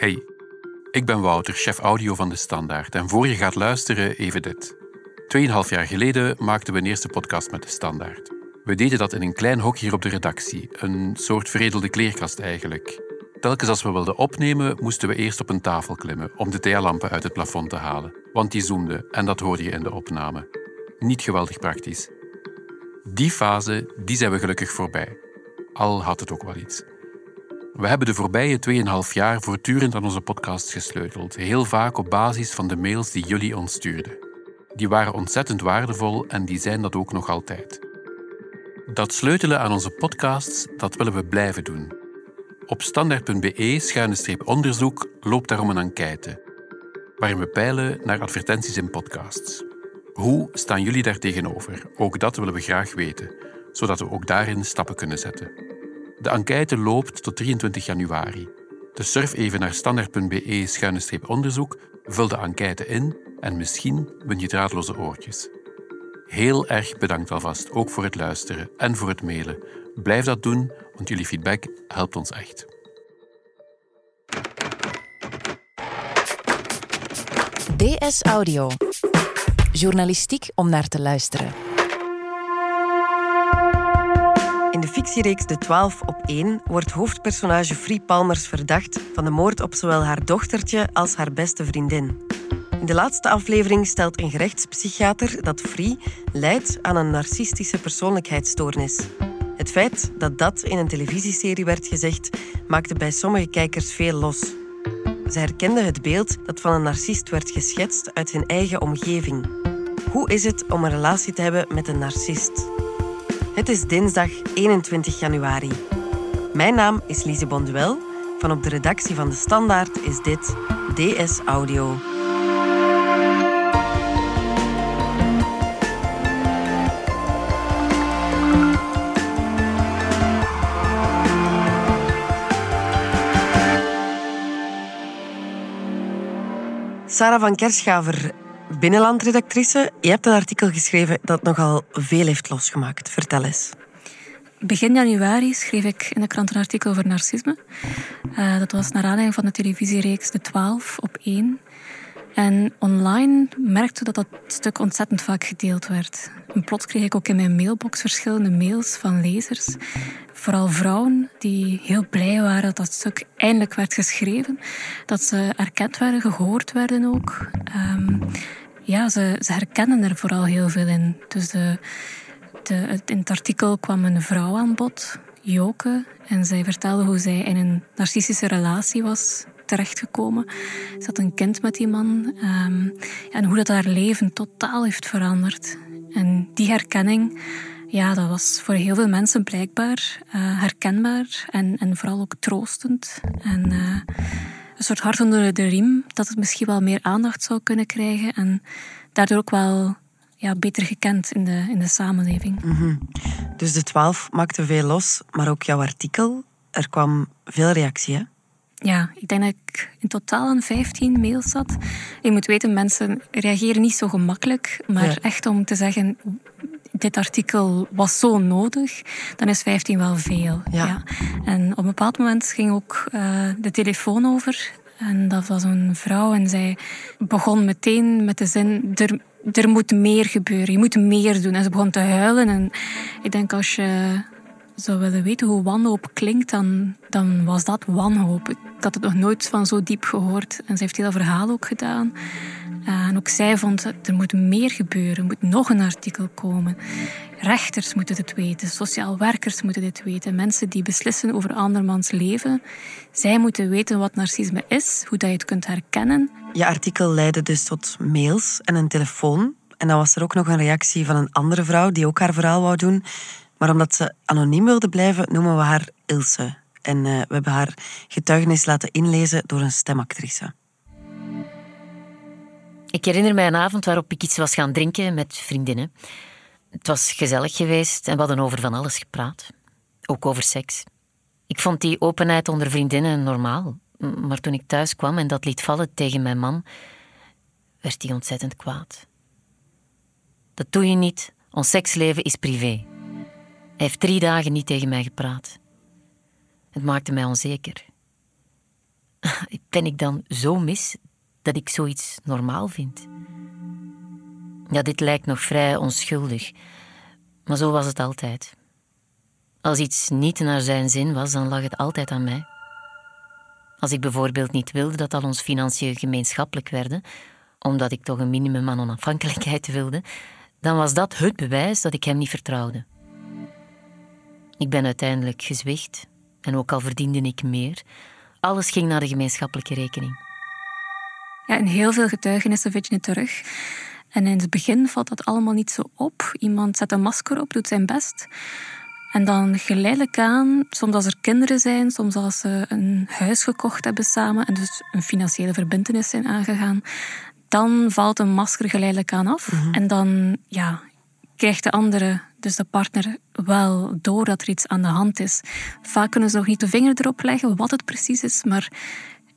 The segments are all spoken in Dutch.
Hey, ik ben Wouter, chef audio van De Standaard. En voor je gaat luisteren, even dit. Tweeënhalf jaar geleden maakten we een eerste podcast met De Standaard. We deden dat in een klein hok hier op de redactie. Een soort veredelde kleerkast eigenlijk. Telkens als we wilden opnemen, moesten we eerst op een tafel klimmen om de thealampen uit het plafond te halen. Want die zoemden en dat hoorde je in de opname. Niet geweldig praktisch. Die fase, die zijn we gelukkig voorbij. Al had het ook wel iets. We hebben de voorbije 2,5 jaar voortdurend aan onze podcast gesleuteld, heel vaak op basis van de mails die jullie ons stuurden. Die waren ontzettend waardevol en die zijn dat ook nog altijd. Dat sleutelen aan onze podcasts, dat willen we blijven doen. Op standaard.be-onderzoek loopt daarom een enquête, waarin we peilen naar advertenties in podcasts. Hoe staan jullie daar tegenover? Ook dat willen we graag weten, zodat we ook daarin stappen kunnen zetten. De enquête loopt tot 23 januari. Dus surf even naar standaard.be-onderzoek, vul de enquête in en misschien win je draadloze oortjes. Heel erg bedankt alvast, ook voor het luisteren en voor het mailen. Blijf dat doen, want jullie feedback helpt ons echt. DS Audio. Journalistiek om naar te luisteren. In de fictiereeks De 12 op 1 wordt hoofdpersonage Free Palmers verdacht van de moord op zowel haar dochtertje als haar beste vriendin. In de laatste aflevering stelt een gerechtspsychiater dat Free lijdt aan een narcistische persoonlijkheidsstoornis. Het feit dat dat in een televisieserie werd gezegd, maakte bij sommige kijkers veel los. Ze herkenden het beeld dat van een narcist werd geschetst uit hun eigen omgeving. Hoe is het om een relatie te hebben met een narcist? Het is dinsdag 21 januari. Mijn naam is Lise Bonduel. Van op de redactie van De Standaard is dit DS Audio. Sarah van Kerschaver, binnenlandredactrice. Je hebt een artikel geschreven dat nogal veel heeft losgemaakt. Vertel eens. Begin januari schreef ik in de krant een artikel over narcisme. Uh, dat was naar aanleiding van de televisiereeks De 12 op 1. En online merkte dat dat stuk ontzettend vaak gedeeld werd. Plots kreeg ik ook in mijn mailbox verschillende mails van lezers. Vooral vrouwen die heel blij waren dat dat stuk eindelijk werd geschreven. Dat ze erkend werden, gehoord werden ook. Um, ja, ze, ze herkennen er vooral heel veel in. Dus de, de, in het artikel kwam een vrouw aan bod, Joke. En zij vertelde hoe zij in een narcistische relatie was terechtgekomen. Ze had een kind met die man. Um, en hoe dat haar leven totaal heeft veranderd. En die herkenning, ja, dat was voor heel veel mensen blijkbaar uh, herkenbaar. En, en vooral ook troostend. En... Uh, een soort hart onder de riem, dat het misschien wel meer aandacht zou kunnen krijgen en daardoor ook wel ja, beter gekend in de, in de samenleving. Mm Dus de twaalf maakte veel los, maar ook jouw artikel, er kwam veel reactie, hè? Ja, ik denk dat ik in totaal aan 15 mails zat. Je moet weten, mensen reageren niet zo gemakkelijk, maar echt om te zeggen, dit artikel was zo nodig, dan is 15 wel veel. Ja. En op een bepaald moment ging ook uh, de telefoon over. En dat was een vrouw en zij begon meteen met de zin: er, er moet meer gebeuren, je moet meer doen. En ze begon te huilen. En ik denk als je zou willen weten hoe wanhoop klinkt, dan, dan was dat wanhoop. Ik had het nog nooit van zo diep gehoord. En ze heeft heel verhaal ook gedaan. En ook zij vond dat er moet meer gebeuren, er moet nog een artikel komen. Rechters moeten dit weten, sociaal werkers moeten dit weten, mensen die beslissen over andermans leven. Zij moeten weten wat narcisme is, hoe dat je het kunt herkennen. Je artikel leidde dus tot mails en een telefoon. En dan was er ook nog een reactie van een andere vrouw die ook haar verhaal wou doen. Maar omdat ze anoniem wilde blijven, noemen we haar Ilse. En uh, we hebben haar getuigenis laten inlezen door een stemactrice. Ik herinner mij een avond waarop ik iets was gaan drinken met vriendinnen. Het was gezellig geweest en we hadden over van alles gepraat. Ook over seks. Ik vond die openheid onder vriendinnen normaal. Maar toen ik thuis kwam en dat liet vallen tegen mijn man, werd hij ontzettend kwaad. Dat doe je niet. Ons seksleven is privé. Hij heeft drie dagen niet tegen mij gepraat. Het maakte mij onzeker. Ben ik dan zo mis dat ik zoiets normaal vind? Ja, dit lijkt nog vrij onschuldig, maar zo was het altijd. Als iets niet naar zijn zin was, dan lag het altijd aan mij. Als ik bijvoorbeeld niet wilde dat al ons financiën gemeenschappelijk werden, omdat ik toch een minimum aan onafhankelijkheid wilde, dan was dat het bewijs dat ik hem niet vertrouwde. Ik ben uiteindelijk gezwicht en ook al verdiende ik meer, alles ging naar de gemeenschappelijke rekening. Ja, in heel veel getuigenissen vind je het terug. En in het begin valt dat allemaal niet zo op. Iemand zet een masker op, doet zijn best. En dan geleidelijk aan, soms als er kinderen zijn, soms als ze een huis gekocht hebben samen en dus een financiële verbindenis zijn aangegaan, dan valt een masker geleidelijk aan af. Mhm. En dan ja, krijgt de andere, dus de partner, wel door dat er iets aan de hand is. Vaak kunnen ze nog niet de vinger erop leggen wat het precies is, maar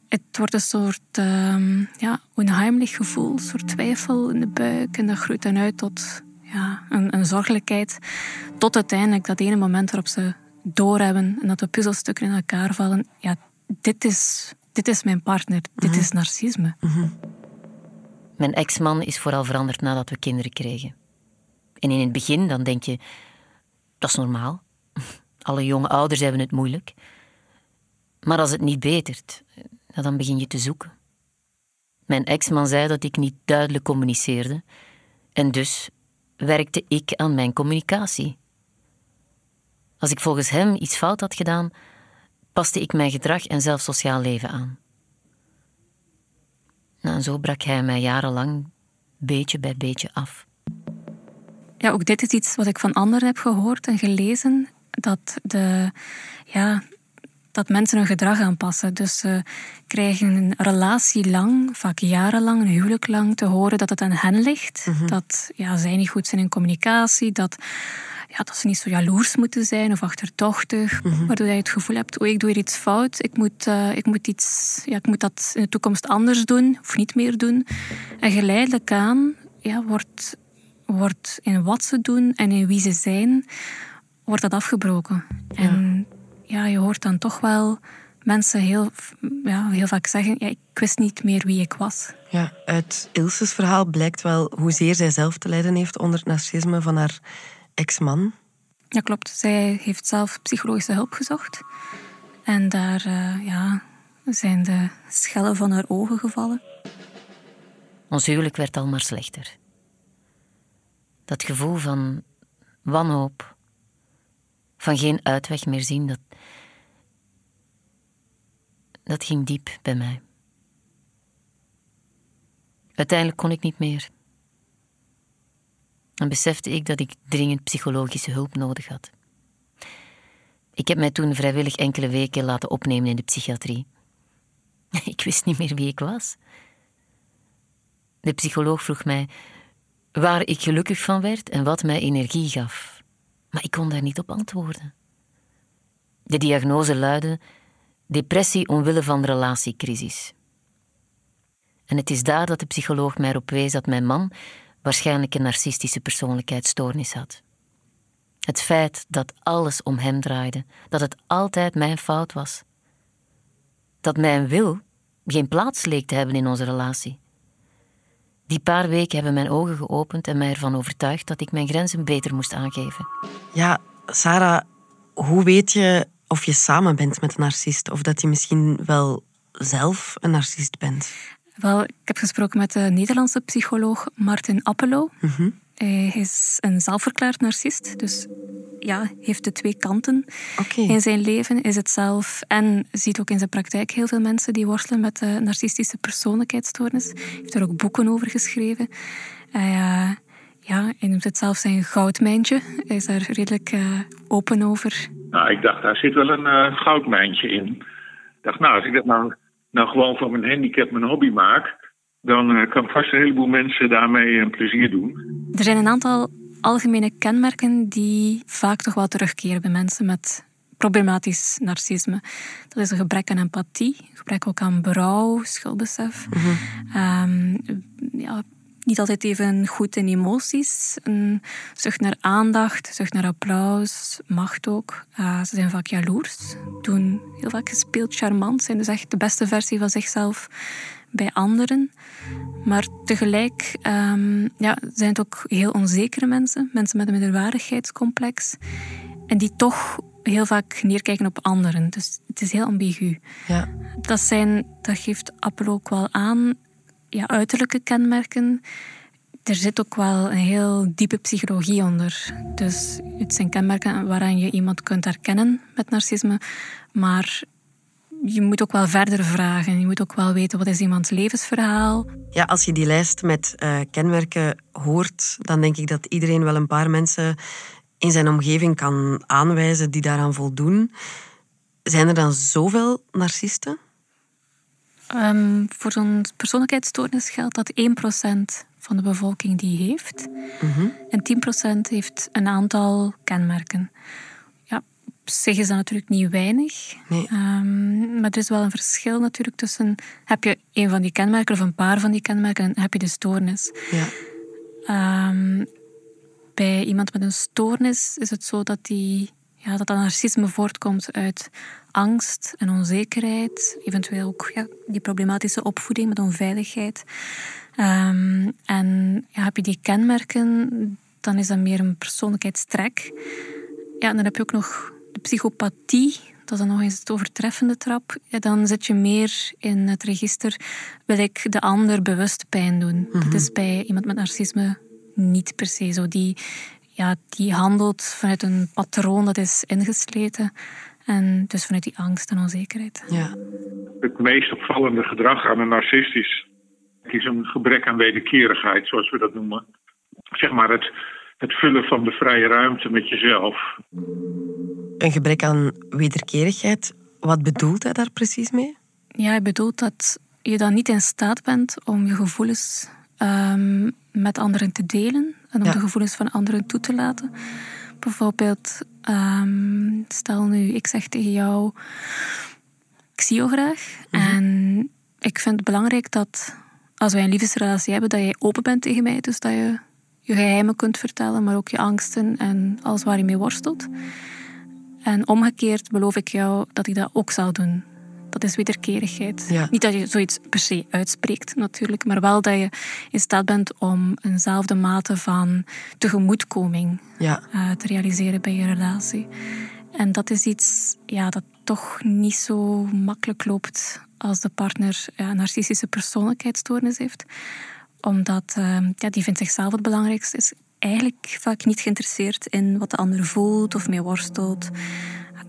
het wordt een soort um, ja, onheimelijk gevoel, een soort twijfel in de buik. En dat groeit dan uit tot ja, een, een zorgelijkheid. Tot uiteindelijk dat ene moment waarop ze doorhebben en dat de puzzelstukken in elkaar vallen. Ja, dit is, dit is mijn partner, dit mhm. is narcisme. Mhm. Mijn ex-man is vooral veranderd nadat we kinderen kregen. En in het begin dan denk je, dat is normaal. Alle jonge ouders hebben het moeilijk. Maar als het niet betert, dan begin je te zoeken. Mijn ex-man zei dat ik niet duidelijk communiceerde. En dus werkte ik aan mijn communicatie. Als ik volgens hem iets fout had gedaan, paste ik mijn gedrag en zelfs sociaal leven aan. Nou, en zo brak hij mij jarenlang beetje bij beetje af. Ja, ook dit is iets wat ik van anderen heb gehoord en gelezen. Dat, de, ja, dat mensen hun gedrag aanpassen. Dus ze krijgen een relatie lang, vaak jarenlang, een huwelijk lang, te horen dat het aan hen ligt. Mhm. Dat ja, zij niet goed zijn in communicatie. Dat, ja, dat ze niet zo jaloers moeten zijn of achterdochtig. Mm Waardoor je het gevoel hebt, oh, ik doe hier iets fout. Ik moet, uh, ik, moet iets, ja, ik moet dat in de toekomst anders doen of niet meer doen. En geleidelijk aan ja, wordt wordt in wat ze doen en in wie ze zijn, wordt dat afgebroken. En ja, je hoort dan toch wel mensen heel, ja, heel vaak zeggen: ja, ik wist niet meer wie ik was. Ja, uit Ilse's verhaal blijkt wel hoezeer zij zelf te lijden heeft onder het narcisme van haar ex-man. Ja, klopt. Zij heeft zelf psychologische hulp gezocht. En daar uh, ja, zijn de schellen van haar ogen gevallen. Ons huwelijk werd al maar slechter. Dat gevoel van wanhoop, van geen uitweg meer zien, dat, dat ging diep bij mij. Uiteindelijk kon ik niet meer. En besefte ik dat ik dringend psychologische hulp nodig had. Ik heb mij toen vrijwillig enkele weken laten opnemen in de psychiatrie. Ik wist niet meer wie ik was. De psycholoog vroeg mij waar ik gelukkig van werd en wat mij energie gaf. Maar ik kon daar niet op antwoorden. De diagnose luidde depressie omwille van relatiecrisis. En het is daar dat de psycholoog mij op wees dat mijn man waarschijnlijk een narcistische persoonlijkheidsstoornis had. Het feit dat alles om hem draaide, dat het altijd mijn fout was. Dat mijn wil geen plaats leek te hebben in onze relatie. Die paar weken hebben mijn ogen geopend en mij ervan overtuigd dat ik mijn grenzen beter moest aangeven. Ja, Sarah, hoe weet je of je samen bent met een narcist of dat je misschien wel zelf een narcist bent? Wel, ik heb gesproken met de Nederlandse psycholoog Martin Appelo. Mhm. Hij is een zelfverklaard narcist, dus ja, heeft de twee kanten in zijn leven. Is het zelf en ziet ook in zijn praktijk heel veel mensen die worstelen met de narcistische persoonlijkheidsstoornis. Hij heeft er ook boeken over geschreven. Uh, ja, hij noemt het zelf zijn goudmijntje. Hij is daar redelijk uh, open over. Nou, ik dacht, daar zit wel een uh, goudmijntje in. Ik dacht, nou, als ik dat nou, nou gewoon van mijn handicap mijn hobby maak, dan kan vast een heleboel mensen daarmee een plezier doen. Er zijn een aantal algemene kenmerken die vaak toch wel terugkeren bij mensen met problematisch narcisme. Dat is een gebrek aan empathie, gebrek ook aan berouw, schuldbesef. Mhm. Ehm, ja, niet altijd even goed in emoties. Een zucht naar aandacht, zucht naar applaus, macht ook. Uh, ze zijn vaak jaloers, doen heel vaak gespeeld charmant, zijn dus echt de beste versie van zichzelf bij anderen. Maar tegelijk um, ja, zijn het ook heel onzekere mensen, mensen met een minderwaardigheidscomplex. En die toch heel vaak neerkijken op anderen. Dus het is heel ambigu. Ja. Dat, zijn, dat geeft Apple ook wel aan, ja, uiterlijke kenmerken. Er zit ook wel een heel diepe psychologie onder. Dus het zijn kenmerken waaraan je iemand kunt herkennen met narcisme. Maar je moet ook wel verder vragen. Je moet ook wel weten wat is iemands levensverhaal. Ja, als je die lijst met uh, kenmerken hoort, dan denk ik dat iedereen wel een paar mensen in zijn omgeving kan aanwijzen die daaraan voldoen. Zijn er dan zoveel narcisten? Um, voor zo'n persoonlijkheidsstoornis geldt dat 1% van de bevolking die heeft. Mm En 10% heeft een aantal kenmerken. Ja, op zich is dat natuurlijk niet weinig. Nee. Um, maar er is wel een verschil natuurlijk tussen... Heb je een van die kenmerken of een paar van die kenmerken en heb je de stoornis. Ja. Um, bij iemand met een stoornis is het zo dat die, ja, dat, dat narcisme voortkomt uit angst en onzekerheid. Eventueel ook ja, die problematische opvoeding met onveiligheid. Um, en ja, heb je die kenmerken, dan is dat meer een persoonlijkheidstrek. Ja, en dan heb je ook nog de psychopathie. Dat is dan nog eens het overtreffende trap. Ja, dan zit je meer in het register, wil ik de ander bewust pijn doen. Dat mhm. is bij iemand met narcisme niet per se zo. Die, ja, die handelt vanuit een patroon dat is ingesleten. En dus vanuit die angst en onzekerheid. Ja. Het meest opvallende gedrag aan een narcist is, is een gebrek aan wederkerigheid, zoals we dat noemen. Zeg maar het, het vullen van de vrije ruimte met jezelf. Een gebrek aan wederkerigheid, wat bedoelt hij daar precies mee? Ja, hij bedoelt dat je dan niet in staat bent om je gevoelens um, met anderen te delen en om de gevoelens van anderen toe te laten. Bijvoorbeeld, ehm, stel nu, ik zeg tegen jou, ik zie jou graag. Mhm. En ik vind het belangrijk dat als wij een liefdesrelatie hebben, dat jij open bent tegen mij. Dus dat je je geheimen kunt vertellen, maar ook je angsten en alles waar je mee worstelt. En omgekeerd beloof ik jou dat ik dat ook zal doen dat is wederkerigheid. Niet dat je zoiets per se uitspreekt natuurlijk, maar wel dat je in staat bent om eenzelfde mate van tegemoetkoming ja. uh, te realiseren bij je relatie. En dat is iets ja, dat toch niet zo makkelijk loopt als de partner ja, een narcistische persoonlijkheidsstoornis heeft. Omdat uh, ja, die vindt zichzelf het belangrijkste. Is eigenlijk vaak niet geïnteresseerd in wat de ander voelt of mee worstelt.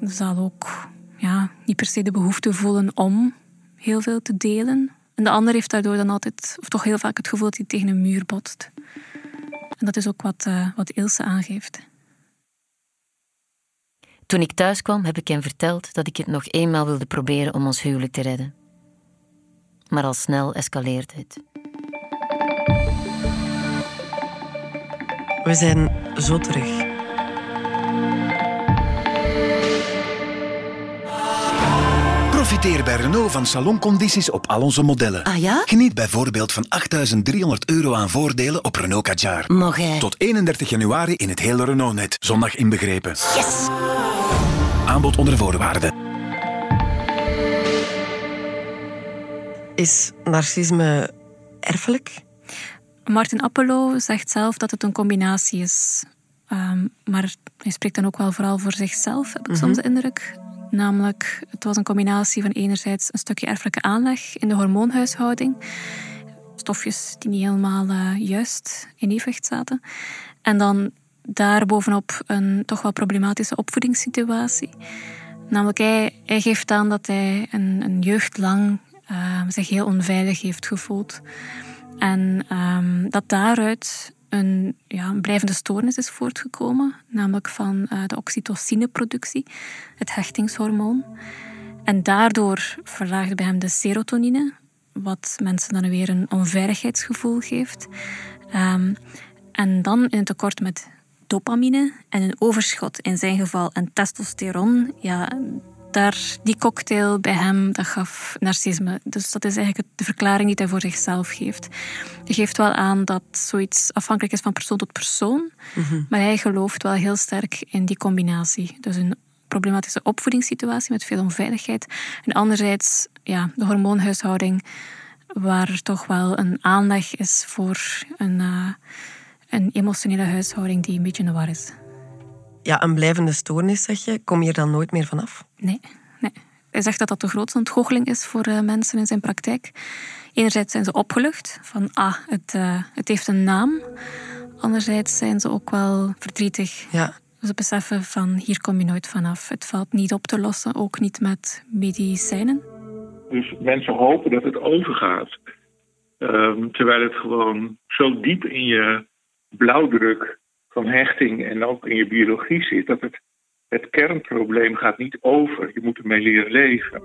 Zal ook ja, niet per se de behoefte voelen om heel veel te delen. En de ander heeft daardoor dan altijd, of toch heel vaak, het gevoel dat hij tegen een muur botst. En dat is ook wat, uh, wat Ilse aangeeft. Toen ik thuis kwam, heb ik hem verteld dat ik het nog eenmaal wilde proberen om ons huwelijk te redden. Maar al snel escaleerde het. We zijn zo terug. Profiteer bij Renault van saloncondities op al onze modellen. Ah ja? Geniet bijvoorbeeld van 8.300 euro aan voordelen op Renault Kadjar. Tot 31 januari in het hele Renault-net. Zondag inbegrepen. Yes! Aanbod onder voorwaarden. Is narcisme erfelijk? Martin Appelo zegt zelf dat het een combinatie is. Um, maar hij spreekt dan ook wel vooral voor zichzelf, heb ik mm soms de indruk. Namelijk, het was een combinatie van enerzijds een stukje erfelijke aanleg in de hormoonhuishouding. Stofjes die niet helemaal uh, juist in evenwicht zaten. En dan daarbovenop een toch wel problematische opvoedingssituatie. Namelijk, hij, geeft aan dat hij een, een jeugd lang uh, zich heel onveilig heeft gevoeld. En um, dat daaruit een, ja, een blijvende stoornis is voortgekomen, namelijk van uh, de oxytocineproductie, het hechtingshormoon. En daardoor verlaagde bij hem de serotonine, wat mensen dan weer een onveiligheidsgevoel geeft. Um, en dan in een tekort met dopamine en een overschot in zijn geval en testosteron, ja, daar, die cocktail bij hem, dat gaf narcisme. Dus dat is eigenlijk de verklaring die hij voor zichzelf geeft. Hij geeft wel aan dat zoiets afhankelijk is van persoon tot persoon, maar hij gelooft wel heel sterk in die combinatie. Dus een problematische opvoedingssituatie met veel onveiligheid en anderzijds ja, de hormoonhuishouding waar toch wel een aanleg is voor een, uh, een emotionele huishouding die een beetje in de war is. Ja, een blijvende stoornis, zeg je. Kom je er dan nooit meer vanaf? Nee, nee. Hij zegt dat dat de grootste ontgoocheling is voor uh, mensen in zijn praktijk. Enerzijds zijn ze opgelucht van, ah, het, uh, het heeft een naam. Anderzijds zijn ze ook wel verdrietig. Ja. Ze beseffen van, hier kom je nooit vanaf. Het valt niet op te lossen, ook niet met medicijnen. Dus mensen hopen dat het overgaat. Um, terwijl het gewoon zo diep in je blauwdruk van hechting en ook in je biologie zit, dat het, het kernprobleem gaat niet over. Je moet ermee leren leven.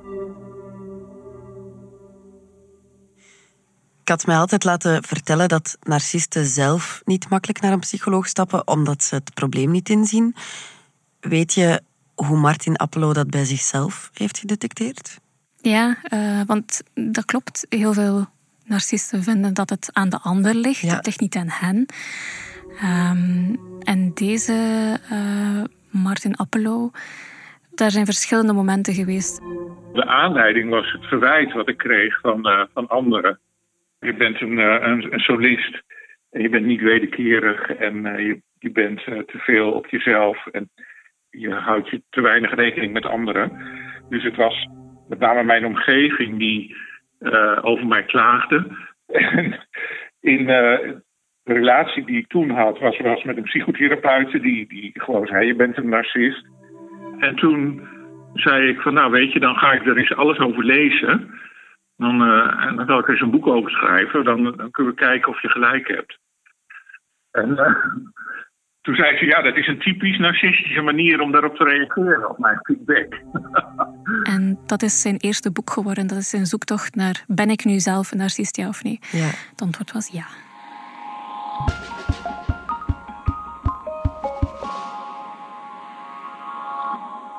Ik had mij altijd laten vertellen dat narcisten zelf niet makkelijk naar een psycholoog stappen omdat ze het probleem niet inzien. Weet je hoe Martin Appelo dat bij zichzelf heeft gedetecteerd? Ja, uh, want dat klopt. Heel veel narcisten vinden dat het aan de ander ligt. Ja. Het ligt niet aan hen. Um, en deze uh, Martin Appelo, daar zijn verschillende momenten geweest. De aanleiding was het verwijt wat ik kreeg van, uh, van anderen. Je bent een, een, een, solist en je bent niet wederkerig en je, je bent te veel op jezelf en je houdt je te weinig rekening met anderen. Dus het was met name mijn omgeving die over mij klaagde. En in de relatie die ik toen had, was, was met een psychotherapeut die, die gewoon zei: Je bent een narcist. En toen zei ik: van nou weet je, dan ga ik er eens alles over lezen. Dan, uh, en dan zal ik er eens een boek over schrijven. Dan, dan kunnen we kijken of je gelijk hebt. En toen zei ze, ja, dat is een typisch narcistische manier om daarop te reageren, op mijn feedback. En dat is zijn eerste boek geworden. Dat is zijn zoektocht naar, ben ik nu zelf een narcist, ja of nee? Ja. Het antwoord was ja.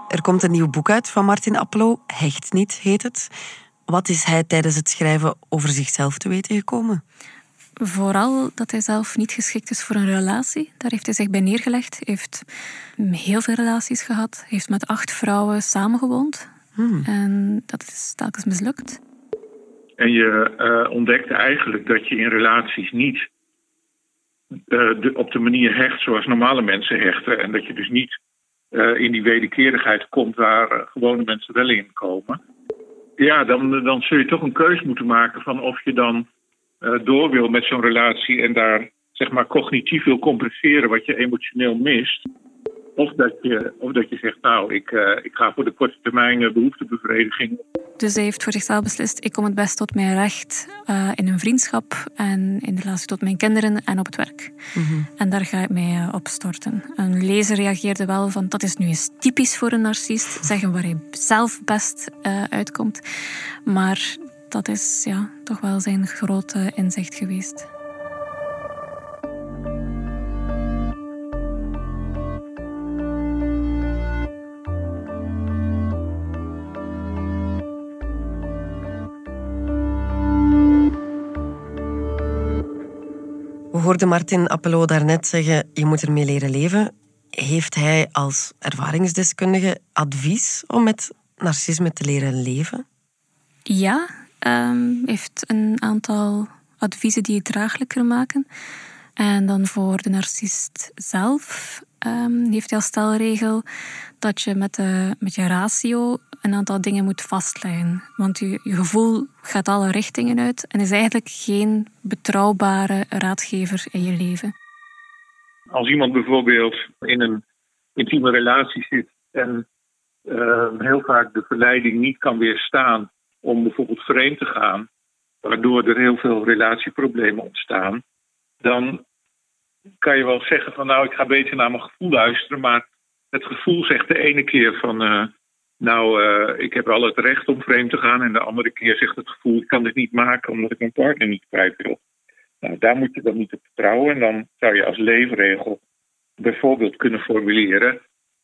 Er komt een nieuw boek uit van Martin Appelo, Hecht niet heet het. Wat is hij tijdens het schrijven over zichzelf te weten gekomen? Vooral dat hij zelf niet geschikt is voor een relatie. Daar heeft hij zich bij neergelegd. Hij heeft heel veel relaties gehad. heeft met acht vrouwen samengewoond. Hmm. En dat is telkens mislukt. En je uh, ontdekt eigenlijk dat je in relaties niet de, op de manier hecht zoals normale mensen hechten. En dat je dus niet uh, in die wederkerigheid komt waar gewone mensen wel in komen. Ja, dan, dan zul je toch een keuze moeten maken van of je dan door wil met zo'n relatie en daar zeg maar cognitief wil compenseren wat je emotioneel mist. Of dat je, of dat je zegt, nou, ik, ik ga voor de korte termijn behoeftebevrediging. Dus hij heeft voor zichzelf beslist, ik kom het best tot mijn recht uh, in een vriendschap en in de relatie tot mijn kinderen en op het werk. Mm -hmm. En daar ga ik mij op storten. Een lezer reageerde wel van, dat is nu eens typisch voor een narcist, zeggen waar hij zelf best uitkomt. Maar dat is ja, toch wel zijn grote inzicht geweest. We hoorden Martin Appelo daarnet zeggen, je moet ermee leren leven. Heeft hij als ervaringsdeskundige advies om met narcisme te leren leven? Ja, um, heeft een aantal adviezen die het draaglijker maken. En dan voor de narcist zelf um, heeft hij als stelregel dat je met, de, met je ratio een aantal dingen moet vastleggen. Want je, gevoel gaat alle richtingen uit en is eigenlijk geen betrouwbare raadgever in je leven. Als iemand bijvoorbeeld in een intieme relatie zit en uh, heel vaak de verleiding niet kan weerstaan om bijvoorbeeld vreemd te gaan, waardoor er heel veel relatieproblemen ontstaan, dan kan je wel zeggen van nou, ik ga beter naar mijn gevoel luisteren, maar het gevoel zegt de ene keer van uh, nou, uh, ik heb wel het recht om vreemd te gaan en de andere keer zegt het gevoel ik kan dit niet maken omdat ik mijn partner niet kwijt wil. Nou, daar moet je dan niet op vertrouwen en dan zou je als leefregel bijvoorbeeld kunnen formuleren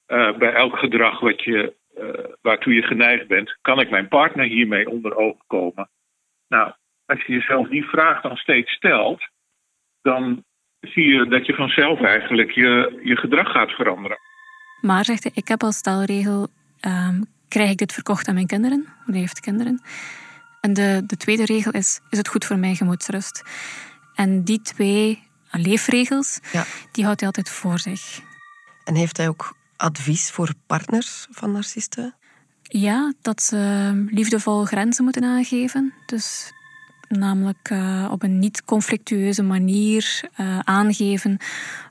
uh, bij elk gedrag wat je waartoe je geneigd bent, kan ik mijn partner hiermee onder ogen komen? Nou, als je jezelf die vraag dan steeds stelt, dan zie je dat je vanzelf eigenlijk je, je gedrag gaat veranderen. Maar zegt hij, ik heb als stelregel, ehm, krijg ik dit verkocht aan mijn kinderen? Want hij heeft kinderen. En de, de tweede regel is, is het goed voor mijn gemoedsrust? En die twee leefregels, ja. die houdt hij altijd voor zich. En heeft hij ook advies voor partners van narcisten? Ja, dat ze liefdevol grenzen moeten aangeven. Dus namelijk uh, op een niet-conflictueuze manier uh, aangeven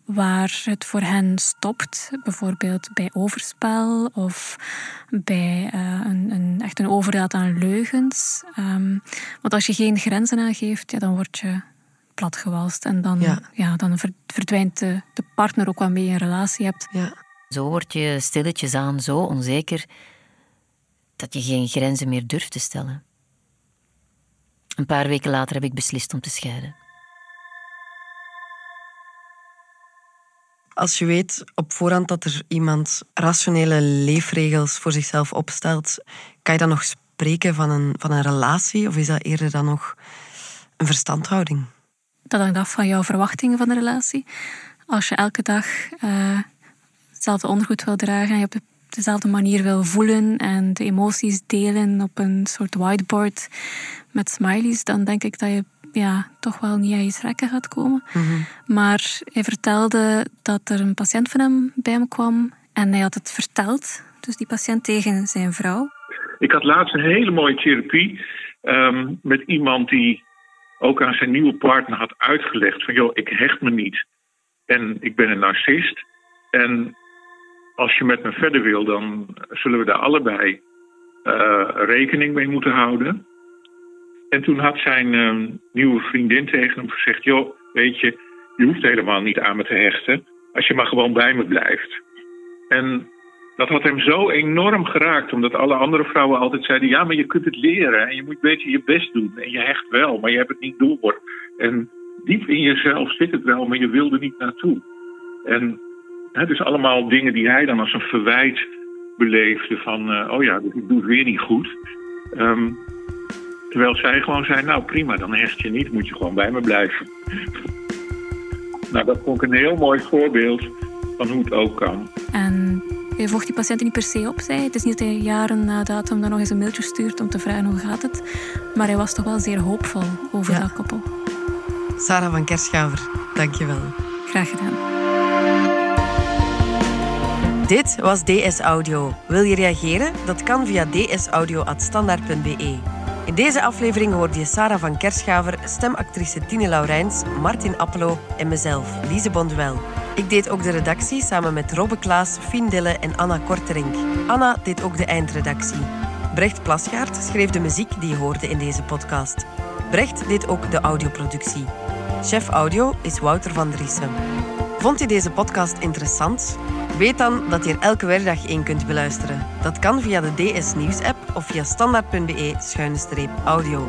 waar het voor hen stopt. Bijvoorbeeld bij overspel of bij uh, een, een, echt een overdaad aan leugens. Um, want als je geen grenzen aangeeft, ja, dan word je platgewalst. En dan, ja. ja dan verdwijnt de, de, partner ook waarmee je een relatie hebt. Ja. Zo word je stilletjes aan zo onzeker dat je geen grenzen meer durft te stellen. Een paar weken later heb ik beslist om te scheiden. Als je weet op voorhand dat er iemand rationele leefregels voor zichzelf opstelt, kan je dan nog spreken van een, van een relatie of is dat eerder dan nog een verstandhouding? Dat hangt af van jouw verwachtingen van de relatie. Als je elke dag uh, hetzelfde ondergoed wil dragen en je op de dezelfde manier wil voelen en de emoties delen op een soort whiteboard met smileys, dan denk ik dat je ja, toch wel niet aan je trekken gaat komen. Mhm. Maar hij vertelde dat er een patiënt van hem bij hem kwam en hij had het verteld, dus die patiënt tegen zijn vrouw. Ik had laatst een hele mooie therapie ehm, met iemand die ook aan zijn nieuwe partner had uitgelegd van joh, ik hecht me niet en ik ben een narcist en als je met me verder wil, dan zullen we daar allebei uh, rekening mee moeten houden. En toen had zijn uh, nieuwe vriendin tegen hem gezegd: Joh, weet je, je hoeft helemaal niet aan me te hechten. Als je maar gewoon bij me blijft. En dat had hem zo enorm geraakt, omdat alle andere vrouwen altijd zeiden: Ja, maar je kunt het leren en je moet beter je best doen. En je hecht wel, maar je hebt het niet door. En diep in jezelf zit het wel, maar je wil er niet naartoe. En het is allemaal dingen die hij dan als een verwijt beleefde van, uh, oh ja, ik doe het weer niet goed. Um, terwijl zij gewoon zei, nou prima, dan hecht je niet, moet je gewoon bij me blijven. nou, dat vond ik een heel mooi voorbeeld van hoe het ook kan. En hij vocht die patiënten niet per se op, zei Het is niet dat hij jaren na datum dan nog eens een mailtje stuurt om te vragen hoe gaat het. Maar hij was toch wel zeer hoopvol over ja. dat koppel. Sarah van Kerschaver, dankjewel. Graag gedaan. Dit was DS Audio. Wil je reageren? Dat kan via dsaudio.standaard.be. In deze aflevering hoorde je Sarah van Kerschaver, stemactrice Tine Laurijns, Martin Appelo en mezelf, Lise Bonduel. Ik deed ook de redactie samen met Robbe Klaas, Fien Dille en Anna Korterink. Anna deed ook de eindredactie. Brecht Plasgaard schreef de muziek die je hoorde in deze podcast. Brecht deed ook de audioproductie. Chef audio is Wouter van Driessen. Vond je deze podcast interessant? Weet dan dat je er elke werkdag één kunt beluisteren. Dat kan via de DS Nieuws app of via standaard.be-audio.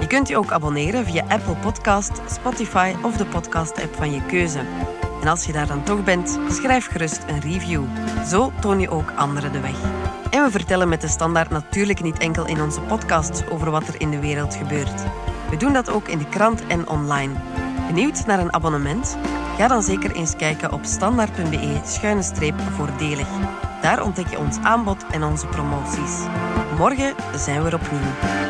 Je kunt je ook abonneren via Apple Podcast, Spotify of de podcast app van je keuze. En als je daar dan toch bent, schrijf gerust een review. Zo toon je ook anderen de weg. En we vertellen met de standaard natuurlijk niet enkel in onze podcasts over wat er in de wereld gebeurt. We doen dat ook in de krant en online. Benieuwd naar een abonnement? Ga dan zeker eens kijken op standaard.be-voordelig. Daar ontdek je ons aanbod en onze promoties. Morgen zijn we er opnieuw.